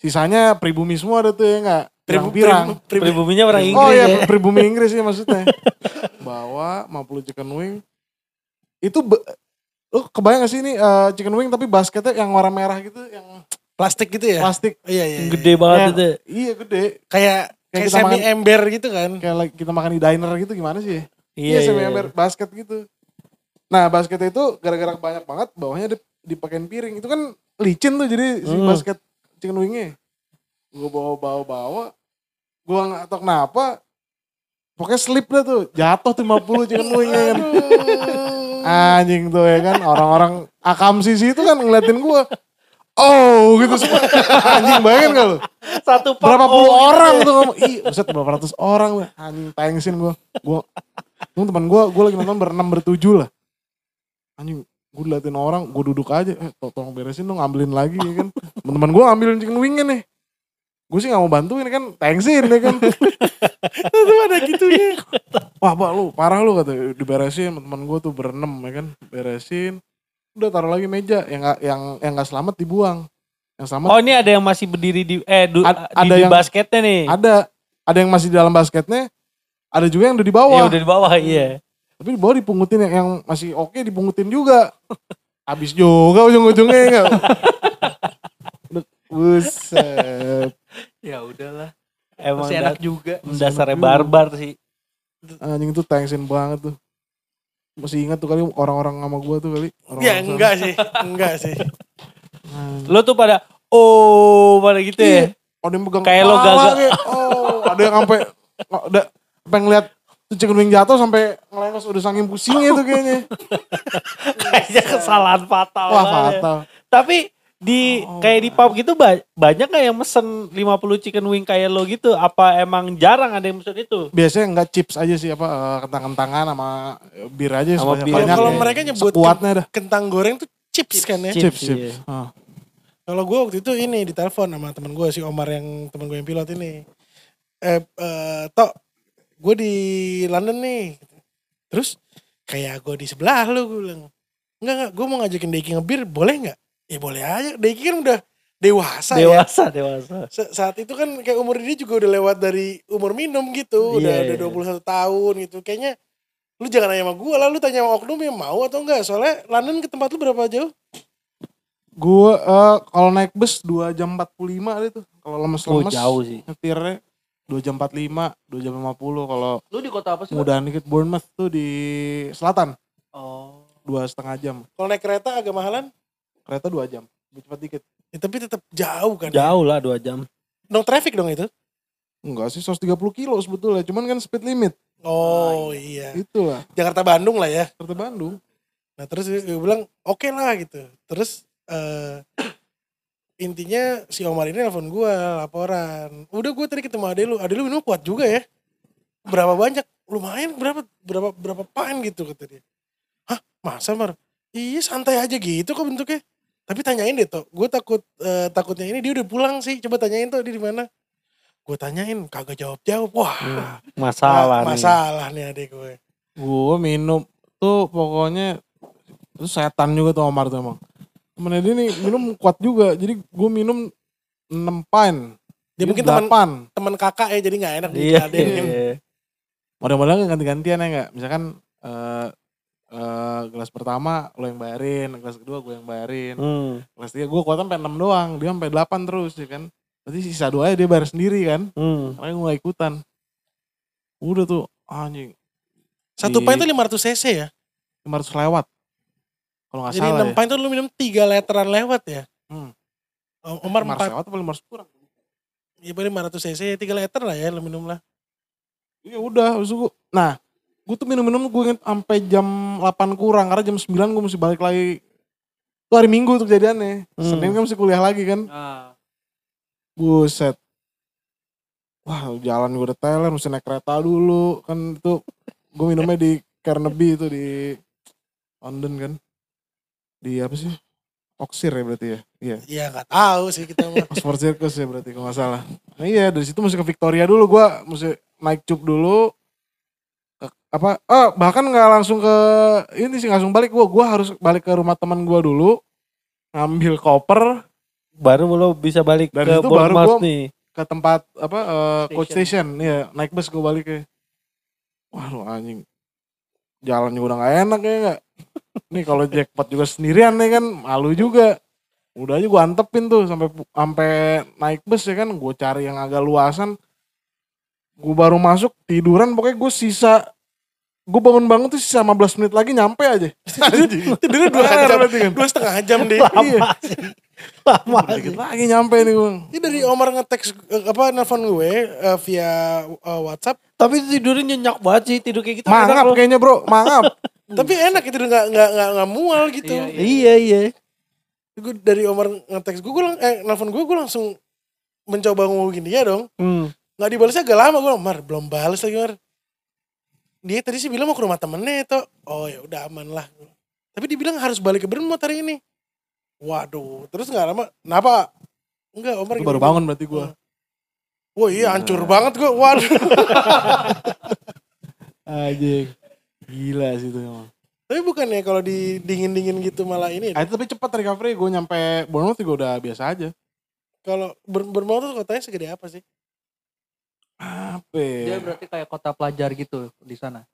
Speaker 4: sisanya pribumi semua ada tuh ya enggak?
Speaker 2: Pribu-
Speaker 4: Pirang-pirang.
Speaker 2: pribu- pribu-
Speaker 3: Pribuminya orang Inggris
Speaker 4: Oh
Speaker 3: ya.
Speaker 4: iya pribumi Inggris ya maksudnya. [LAUGHS] Bawa 50 chicken wing. Itu be- lu kebayang gak sih ini eh, chicken wing tapi basketnya yang warna merah gitu yang
Speaker 2: Plastik gitu ya?
Speaker 4: plastik.
Speaker 2: Iya, iya. Iya.
Speaker 3: Gede banget
Speaker 4: Yang-
Speaker 3: itu.
Speaker 4: Iya gede.
Speaker 2: Kayak
Speaker 4: Kayak
Speaker 2: kayak semi
Speaker 4: makan-
Speaker 2: ember gitu kan.
Speaker 4: Kayak lagi kita makan di diner gitu gimana sih?
Speaker 3: Iya,
Speaker 4: Iya, semi
Speaker 3: iya.
Speaker 4: ember basket gitu. Nah basket itu gara-gara banyak banget bawahnya di, dipakein piring. Itu kan licin tuh jadi si
Speaker 3: Hmm.
Speaker 4: basket chicken wingnya. Gue bawa-bawa-bawa. Gue gak tau kenapa. Pokoknya slip dah tuh. Jatuh tuh 50 chicken wingnya kan. Anjing tuh ya kan. Orang-orang akam sisi itu kan ngeliatin gue. Oh gitu semua. Anjing bayangin gak lu?
Speaker 3: Satu pub
Speaker 4: berapa puluh
Speaker 3: oh, gitu
Speaker 4: orang tuh ngomong ih buset berapa ratus orang weh anjing thanksin gue gue tuh teman gue gue lagi nonton berenam bertujuh lah anjing gue liatin orang gue duduk aja. Eh to- tolong beresin dong ngambilin lagi ya kan. Teman-teman gue ngambilin chicken wingnya nih gue sih gak mau bantuin kan. Thanksin ya kan.
Speaker 2: Itu ada gitunya.
Speaker 4: wah pak lu parah lu kata diberesin. Teman gue tuh berenam ya kan. Beresin. Udah taruh lagi meja. Yang gak, yang yang gak selamat dibuang. Yang selamat
Speaker 3: Oh ini ada yang masih berdiri di eh du,
Speaker 4: Ad-
Speaker 3: di,
Speaker 4: ada
Speaker 3: di
Speaker 4: yang-
Speaker 3: basketnya nih.
Speaker 4: ada. Ada yang masih di dalam basketnya. Ada juga yang udah di bawah.
Speaker 3: Iya udah di bawah iya.
Speaker 4: Tapi di bawah dipungutin yang, yang masih oke dipungutin juga. Habis juga ujung-ujungnya ya enggak. Udah, Buset.
Speaker 5: Ya udahlah.
Speaker 3: Emang
Speaker 5: Masih
Speaker 3: da-
Speaker 5: enak juga.
Speaker 3: dasarnya barbar sih.
Speaker 4: Anjing tuh thanksin banget tuh. Masih ingat tuh kali orang-orang sama gua tuh kali. Orang
Speaker 2: Ya enggak sih. Enggak sih.
Speaker 3: Lo tuh pada oh pada gitu ya.
Speaker 4: Ada yang pegang
Speaker 3: Kayak lo gagal.
Speaker 4: kayak, Oh, ada yang sampai ada sampai ngeliat tuh chicken wing jatuh sampai ngelengos udah saking pusingnya tuh kayaknya. [LAUGHS]
Speaker 3: Kayaknya kesalahan fatal.
Speaker 4: Wah,
Speaker 3: banget ya.
Speaker 4: fatal.
Speaker 3: Tapi di kayak di pub gitu ba- banyak gak yang mesen 50 chicken wing kayak lo gitu? Apa emang jarang ada yang mesen itu?
Speaker 4: Biasanya enggak chips aja sih apa eh, kentang-kentangan sama bir aja
Speaker 3: Sama bir.
Speaker 4: banyak
Speaker 2: Kalau
Speaker 4: ya.
Speaker 2: mereka nyebut
Speaker 4: Sekuatnya dah.
Speaker 2: Kentang goreng tuh chips kan ya.
Speaker 3: Chips,
Speaker 4: Chips, chips.
Speaker 3: iya.
Speaker 4: Ah.
Speaker 2: Kalau gue waktu itu ini ditelepon sama temen gue si Omar yang temen gue yang pilot ini. Eh, eh tok, gue di London nih. Terus kayak gue di sebelah lu gue bilang. Enggak enggak, gue mau ngajakin Deki ngebir, boleh nggak? Ya boleh aja. Deki kan udah dewasa, ya.
Speaker 3: Dewasa, dewasa.
Speaker 2: Sa- saat itu kan kayak umur dia juga udah lewat dari umur minum gitu. Udah
Speaker 3: Iya,
Speaker 2: udah
Speaker 3: iya.
Speaker 2: 21 tahun gitu. Kayaknya lu jangan nanya sama gue lah, lu tanya sama Oknum yang mau atau enggak. Soalnya London ke tempat lu berapa jauh?
Speaker 4: Gue eh, kalau naik bus 2 jam 45 ada tuh. Kalau
Speaker 3: Oh
Speaker 4: lemes-lemes
Speaker 3: jauh sih.
Speaker 4: nyetirnya 2 jam 45, 2 jam 50. Kalau
Speaker 5: Lu di kota apa sih? Pak?
Speaker 4: mudahan dikit Bournemouth tuh di selatan.
Speaker 5: Oh.
Speaker 4: Dua setengah jam.
Speaker 2: Kalau naik kereta agak mahalan.
Speaker 4: Kereta 2 jam. Lebih cepat dikit.
Speaker 2: Ya, tapi tetap jauh kan.
Speaker 3: Jauh lah 2 jam.
Speaker 2: No traffic dong itu.
Speaker 4: Enggak sih 130 kilo sebetulnya. Cuman kan speed limit.
Speaker 2: Oh iya.
Speaker 4: Itulah.
Speaker 2: Jakarta Bandung lah ya.
Speaker 4: Kereta Bandung.
Speaker 2: Nah terus gue bilang oke lah gitu. Terus eh intinya si Omar ini nelfon gue laporan. Udah gue tadi ketemu ade lu. Ade lu minum kuat juga ya. Berapa banyak? Lumayan berapa berapa berapa pint gitu kata dia. Hah masa Mar? Iya santai aja gitu kok bentuknya. Tapi tanyain deh toh. Gue takut eh, takutnya ini dia udah pulang sih. Coba tanyain tuh dia di mana. Gue tanyain kagak jawab jawab. Wah
Speaker 3: Masalah nih.
Speaker 2: masalah nih adek gue.
Speaker 4: Gue minum tuh pokoknya itu setan juga tuh Omar tuh emang. Temennya dia nih minum kuat juga. Jadi gue minum 6 pint.
Speaker 2: Dia mungkin teman
Speaker 4: 8.
Speaker 2: teman kakak ya jadi nggak enak
Speaker 3: Iya.
Speaker 2: Kan.
Speaker 3: iya.
Speaker 4: Model-modelnya ganti-gantian ya enggak? Misalkan eh eh, gelas pertama lo yang bayarin, gelas kedua gue yang bayarin.
Speaker 3: Hmm.
Speaker 4: Kelas tiga gue kuatan sampai 6 doang, dia sampai 8 terus ya kan. Berarti sisa dua dia bayar sendiri kan.
Speaker 3: Hmm.
Speaker 4: Makanya gue gak ikutan. Udah tuh anjing.
Speaker 2: Satu
Speaker 4: Di-
Speaker 2: pint itu 500 cc ya.
Speaker 4: 500 lewat. Kalau nggak
Speaker 2: Jadi
Speaker 4: salah
Speaker 2: 6
Speaker 4: ya.
Speaker 2: pint itu lu minum 3 literan lewat ya.
Speaker 4: Hmm.
Speaker 2: Omar
Speaker 4: 500
Speaker 2: 4.
Speaker 4: lewat apa 500 kurang?
Speaker 2: Ya paling 500 cc ya 3 liter lah ya lu minum lah.
Speaker 4: Iya udah, itu gua, nah gue tuh minum-minum gue inget sampai jam 8 kurang karena jam 9 gue mesti balik lagi. Itu hari Minggu tuh kejadiannya.
Speaker 3: Hmm.
Speaker 4: Senin kan mesti kuliah lagi kan.
Speaker 5: Ah.
Speaker 4: Buset. Wah jalan gue udah teler, mesti naik kereta dulu. Kan itu gue minumnya di Carnaby itu di London kan. Di apa sih? Oxford ya berarti ya? Iya.
Speaker 2: Ya nggak tahu sih kita mah. [LAUGHS]
Speaker 4: Oxford Circus ya berarti kalau nggak salah. Nah iya dari situ mesti ke Victoria dulu gue mesti naik cup dulu. Ke- apa? Oh bahkan nggak langsung ke ini sih nggak langsung balik gue. Gue harus balik ke rumah teman gue dulu. Ngambil koper
Speaker 3: Baru lo bisa balik
Speaker 4: Dari
Speaker 3: ke
Speaker 4: situ baru gua-
Speaker 3: nih.
Speaker 4: ke tempat apa eh, coach
Speaker 5: Station.
Speaker 4: station. Iya naik bus gue balik ya. Waduh anjing. Jalan juga udah gak enak ya nggak. Nih kalau jackpot juga sendirian nih kan malu juga. Udah aja gue antepin tuh sampai sampai naik bus ya kan. Gue cari yang agak luasan. Gue baru masuk tiduran pokoknya gue sisa gue bangun-bangun tuh sisa 15 menit lagi nyampe aja. [LAUGHS]
Speaker 2: Tidurnya 2
Speaker 4: Kelar
Speaker 2: jam.
Speaker 4: berarti kan.
Speaker 2: Dua setengah jam deh.
Speaker 4: Iya.
Speaker 3: Lama
Speaker 4: Dikit lagi nyampe nih gue.
Speaker 2: Ini dari Omar nge-text eh, apa nelfon gue eh, via eh, WhatsApp.
Speaker 3: Tapi tidurnya nyenyak banget sih. Tidur kayak gitu.
Speaker 4: Mangap kayaknya bro, mangap. [LAUGHS]
Speaker 2: Tapi enak itu nggak nggak nggak nggak mual gitu.
Speaker 5: Iya,
Speaker 3: Iya iya.
Speaker 2: Gue dari Omar nge-text gue, gue lang- eh, nelfon gue, gue langsung mencoba ngomongin dia dong.
Speaker 3: Hmm.
Speaker 2: Nggak dibalasnya agak lama gue, Mar belum balas lagi Mar. Dia tadi sih bilang mau ke rumah temennya itu. Oh ya udah aman lah. Tapi dibilang harus balik ke Bournemouth hari ini. Waduh, terus nggak lama. Kenapa? Enggak, Omar
Speaker 4: Itu baru bangun berarti gue.
Speaker 2: Wah iya hancur banget gue. Waduh. [LAUGHS]
Speaker 4: Anjing. Gila sih itu emang.
Speaker 2: Tapi bukannya kalau di dingin-dingin gitu malah ini.
Speaker 4: Ah, itu tapi cepat recovery. Gue nyampe Bournemouth juga udah biasa aja.
Speaker 2: Kalau Bournemouth tuh kotanya segede apa sih?
Speaker 4: Apa
Speaker 5: Dia
Speaker 4: ya?
Speaker 5: berarti kayak kota pelajar gitu di sana.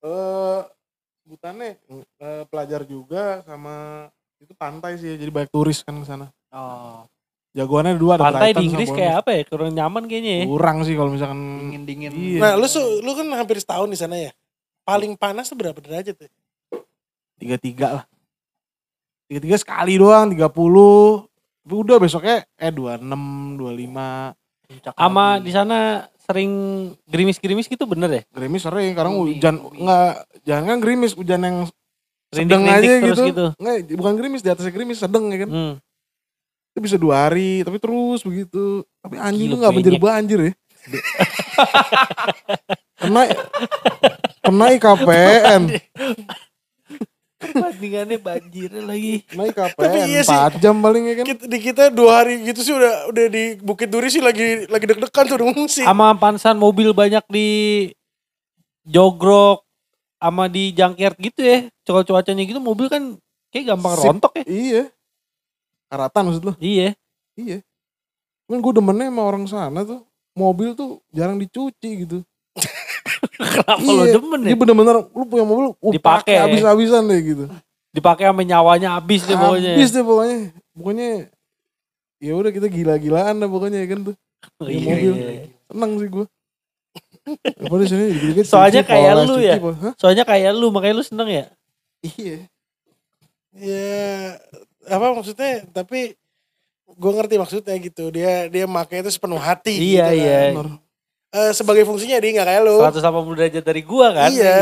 Speaker 4: Eh, sebutannya eh, pelajar juga sama itu pantai sih. Jadi banyak turis kan ke sana.
Speaker 5: Oh,
Speaker 4: Jagoannya dua ada
Speaker 3: Pantai di Inggris kayak apa ya? Kurang nyaman kayaknya ya.
Speaker 4: Kurang sih kalau misalkan
Speaker 5: dingin-dingin.
Speaker 4: Iya.
Speaker 2: Nah lu su- lu kan hampir setahun di sana ya. Paling panas tuh berapa derajat tuh?
Speaker 4: tiga tiga lah. Tiga tiga sekali doang, tiga puluh. Udah besoknya eh dua enam, dua lima.
Speaker 3: Sama di sana sering gerimis-gerimis gitu bener ya?
Speaker 4: Gerimis sering, karena
Speaker 5: Gloomy,
Speaker 4: hujan enggak jangan gerimis, hujan yang sedang aja gitu.
Speaker 3: gitu.
Speaker 4: Enggak, bukan gerimis, di atasnya gerimis sedang ya kan.
Speaker 3: Hmm.
Speaker 4: Itu bisa dua hari, tapi terus begitu. Tapi anjing
Speaker 3: Gila,
Speaker 4: tuh gak menjadi
Speaker 3: banyak.
Speaker 4: banjir ya. kena kena IKPN,
Speaker 3: Bandingannya banjir lagi.
Speaker 4: kena IKPN
Speaker 2: Tapi iya sih.
Speaker 4: 4 jam paling ya kan.
Speaker 2: Kita, di kita dua hari gitu sih udah udah di Bukit Duri sih lagi lagi deg-degan tuh udah ngungsi.
Speaker 3: Sama pansan mobil banyak di jogrok sama di jangkert gitu ya. Kalau cuacanya gitu mobil kan kayak gampang
Speaker 4: Sip.
Speaker 3: rontok ya.
Speaker 4: Iya. Karatan maksud lo?
Speaker 3: Iya.
Speaker 4: Iya. Cuman gue demennya sama orang sana tuh. Mobil tuh jarang dicuci gitu. [LAUGHS]
Speaker 3: Kenapa lo
Speaker 4: Iya,
Speaker 3: demen ya?
Speaker 4: Dia bener-bener lu punya mobil uh,
Speaker 3: Dipakai.
Speaker 4: pakai habis-habisan deh gitu.
Speaker 3: Dipakai sama nyawanya habis deh pokoknya.
Speaker 4: Habis deh pokoknya. Pokoknya ya udah kita gila-gilaan dah pokoknya ya kan tuh.
Speaker 3: Iya,
Speaker 4: Di mobil.
Speaker 3: iya.
Speaker 4: Seneng sih gue. Daripada sini dikit-dikit [LAUGHS]
Speaker 3: Soalnya
Speaker 4: cuci,
Speaker 3: kayak lu ya.
Speaker 4: Hah?
Speaker 3: Soalnya kayak lu makanya lu seneng ya.
Speaker 4: Iya.
Speaker 2: Ya apa maksudnya? Tapi gue ngerti maksudnya gitu. Dia dia makanya itu sepenuh hati.
Speaker 3: Iya,
Speaker 2: gitu
Speaker 3: iya.
Speaker 2: kan. Eh, sebagai fungsinya dia nggak kayak lu.
Speaker 3: 180 derajat dari gua kan.
Speaker 2: Iya,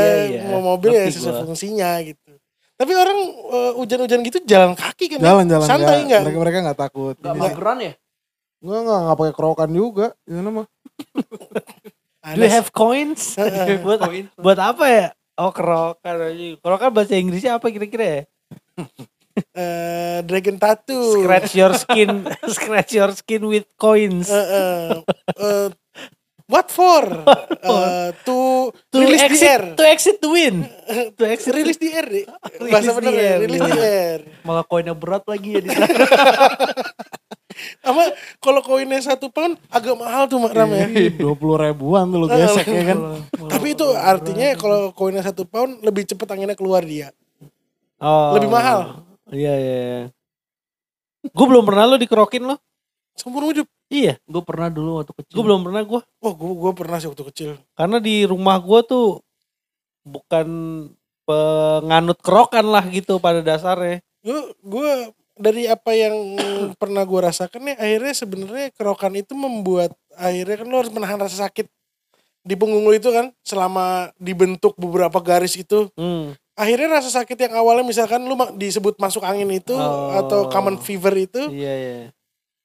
Speaker 2: mau mobil ya
Speaker 3: Ngerti
Speaker 2: sesuai
Speaker 3: gua.
Speaker 2: fungsinya gitu. Tapi orang eh, hujan-hujan gitu jalan kaki kan? ya?
Speaker 4: Jalan-jalan
Speaker 2: Santai nggak?
Speaker 4: Mereka mereka nggak takut.
Speaker 5: Gak
Speaker 4: Ini-
Speaker 5: mageran ya?
Speaker 4: Enggak enggak enggak pakai kerokan juga. Di sana mah. [LAUGHS]
Speaker 3: Do you have coins? [LAUGHS] [LAUGHS] buat buat apa ya? Oh kerokan aja. Kerokan bahasa Inggrisnya apa kira-kira ya?
Speaker 2: Eh, dragon tattoo.
Speaker 3: Scratch your skin, scratch your skin with coins.
Speaker 2: Eh, eh, eh, what for? [LAUGHS] Eh, to,
Speaker 3: to
Speaker 2: release the air.
Speaker 3: exit, to exit to win. [LAUGHS] To exit
Speaker 2: Release the air deh. [LAUGHS] Bahasa
Speaker 3: the
Speaker 2: bener ya, release the air.
Speaker 5: Malah koinnya berat lagi ya di sana.
Speaker 2: Sama kalau koinnya satu pound agak mahal tuh Mak Ram ya.
Speaker 4: Dua puluh ribuan tuh lu gesek ya kan.
Speaker 2: Tapi itu artinya kalau koinnya satu pound lebih cepet anginnya keluar dia.
Speaker 3: Oh.
Speaker 2: Lebih mahal.
Speaker 3: Iya iya. Gue belum pernah lo dikerokin lo.
Speaker 2: Seumur hidup.
Speaker 3: Iya,
Speaker 5: Gue pernah dulu waktu kecil.
Speaker 3: gue belum pernah gue.
Speaker 2: Oh gue gue pernah sih waktu kecil.
Speaker 3: Karena di rumah gue tuh bukan penganut kerokan lah gitu pada dasarnya.
Speaker 2: Gue gue dari apa yang [CLEARS THROAT] pernah gue rasakan nih akhirnya sebenarnya kerokan itu membuat akhirnya kan lo harus menahan rasa sakit di punggung lo itu kan selama dibentuk beberapa garis itu
Speaker 3: Hmm.
Speaker 2: akhirnya rasa sakit yang awalnya misalkan lu ma- disebut masuk angin itu
Speaker 3: Oh.
Speaker 2: atau common fever itu
Speaker 3: Iya, iya.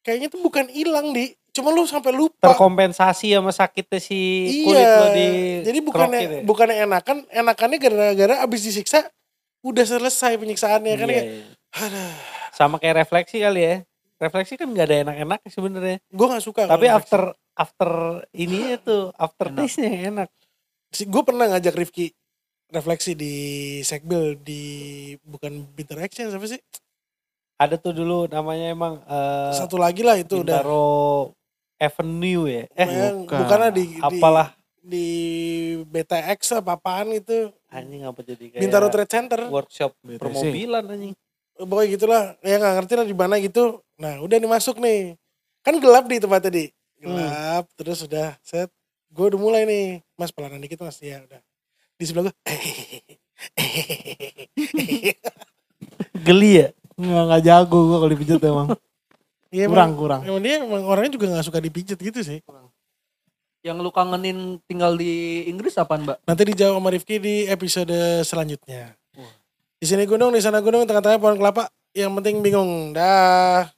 Speaker 2: Kayaknya tuh bukan hilang di cuma lu sampai lupa
Speaker 3: Terkompensasi sama sakitnya si kulit
Speaker 2: iya
Speaker 3: lo di
Speaker 2: jadi bukannya
Speaker 3: ya?
Speaker 2: bukannya enakan enakannya gara-gara abis disiksa udah selesai penyiksaannya kan
Speaker 3: Iya,
Speaker 2: kayak
Speaker 3: iya.
Speaker 2: aduh
Speaker 3: Sama kayak refleksi kali ya. Refleksi kan gak ada enak-enak sebenarnya.
Speaker 2: gue gak suka
Speaker 3: Tapi after after ininya tuh after
Speaker 5: Enak.
Speaker 3: taste-nya yang enak.
Speaker 2: gue pernah ngajak Rifki refleksi di Sekbil di bukan Bitter Action siapa sih
Speaker 3: Ada tuh dulu namanya emang eh
Speaker 2: satu lagi lah itu udah.
Speaker 3: Bintaro Avenue ya. Eh,
Speaker 4: bukan.
Speaker 2: bukannya di, di
Speaker 3: apalah.
Speaker 2: di BTX apa apaan itu.
Speaker 3: Anjing apa jadi kayak
Speaker 2: Bintaro Trade Center.
Speaker 3: workshop
Speaker 4: BTC.
Speaker 3: permobilan anjing.
Speaker 2: pokoknya gitulah. Ya nggak ngerti lah di mana gitu. Nah udah nih masuk nih. Kan gelap di tempatnya di gelap terus udah set. Gue udah mulai nih. Mas pelanan dikit mas. Ya udah. Di sebelah gue
Speaker 3: Geli ya?
Speaker 4: Nggak, nggak jago gue kalau dipijat emang. [LAUGHS]
Speaker 2: Iya,
Speaker 4: kurang,
Speaker 2: emang-
Speaker 4: kurang.
Speaker 2: Emang dia emang orangnya juga gak suka dipijet gitu sih.
Speaker 5: Yang lu kangenin tinggal di Inggris apaan mbak?
Speaker 2: Nanti dijawab sama Rifki di episode selanjutnya. Di sini gunung, di sana gunung, tengah-tengah pohon kelapa. Yang penting bingung. Dah.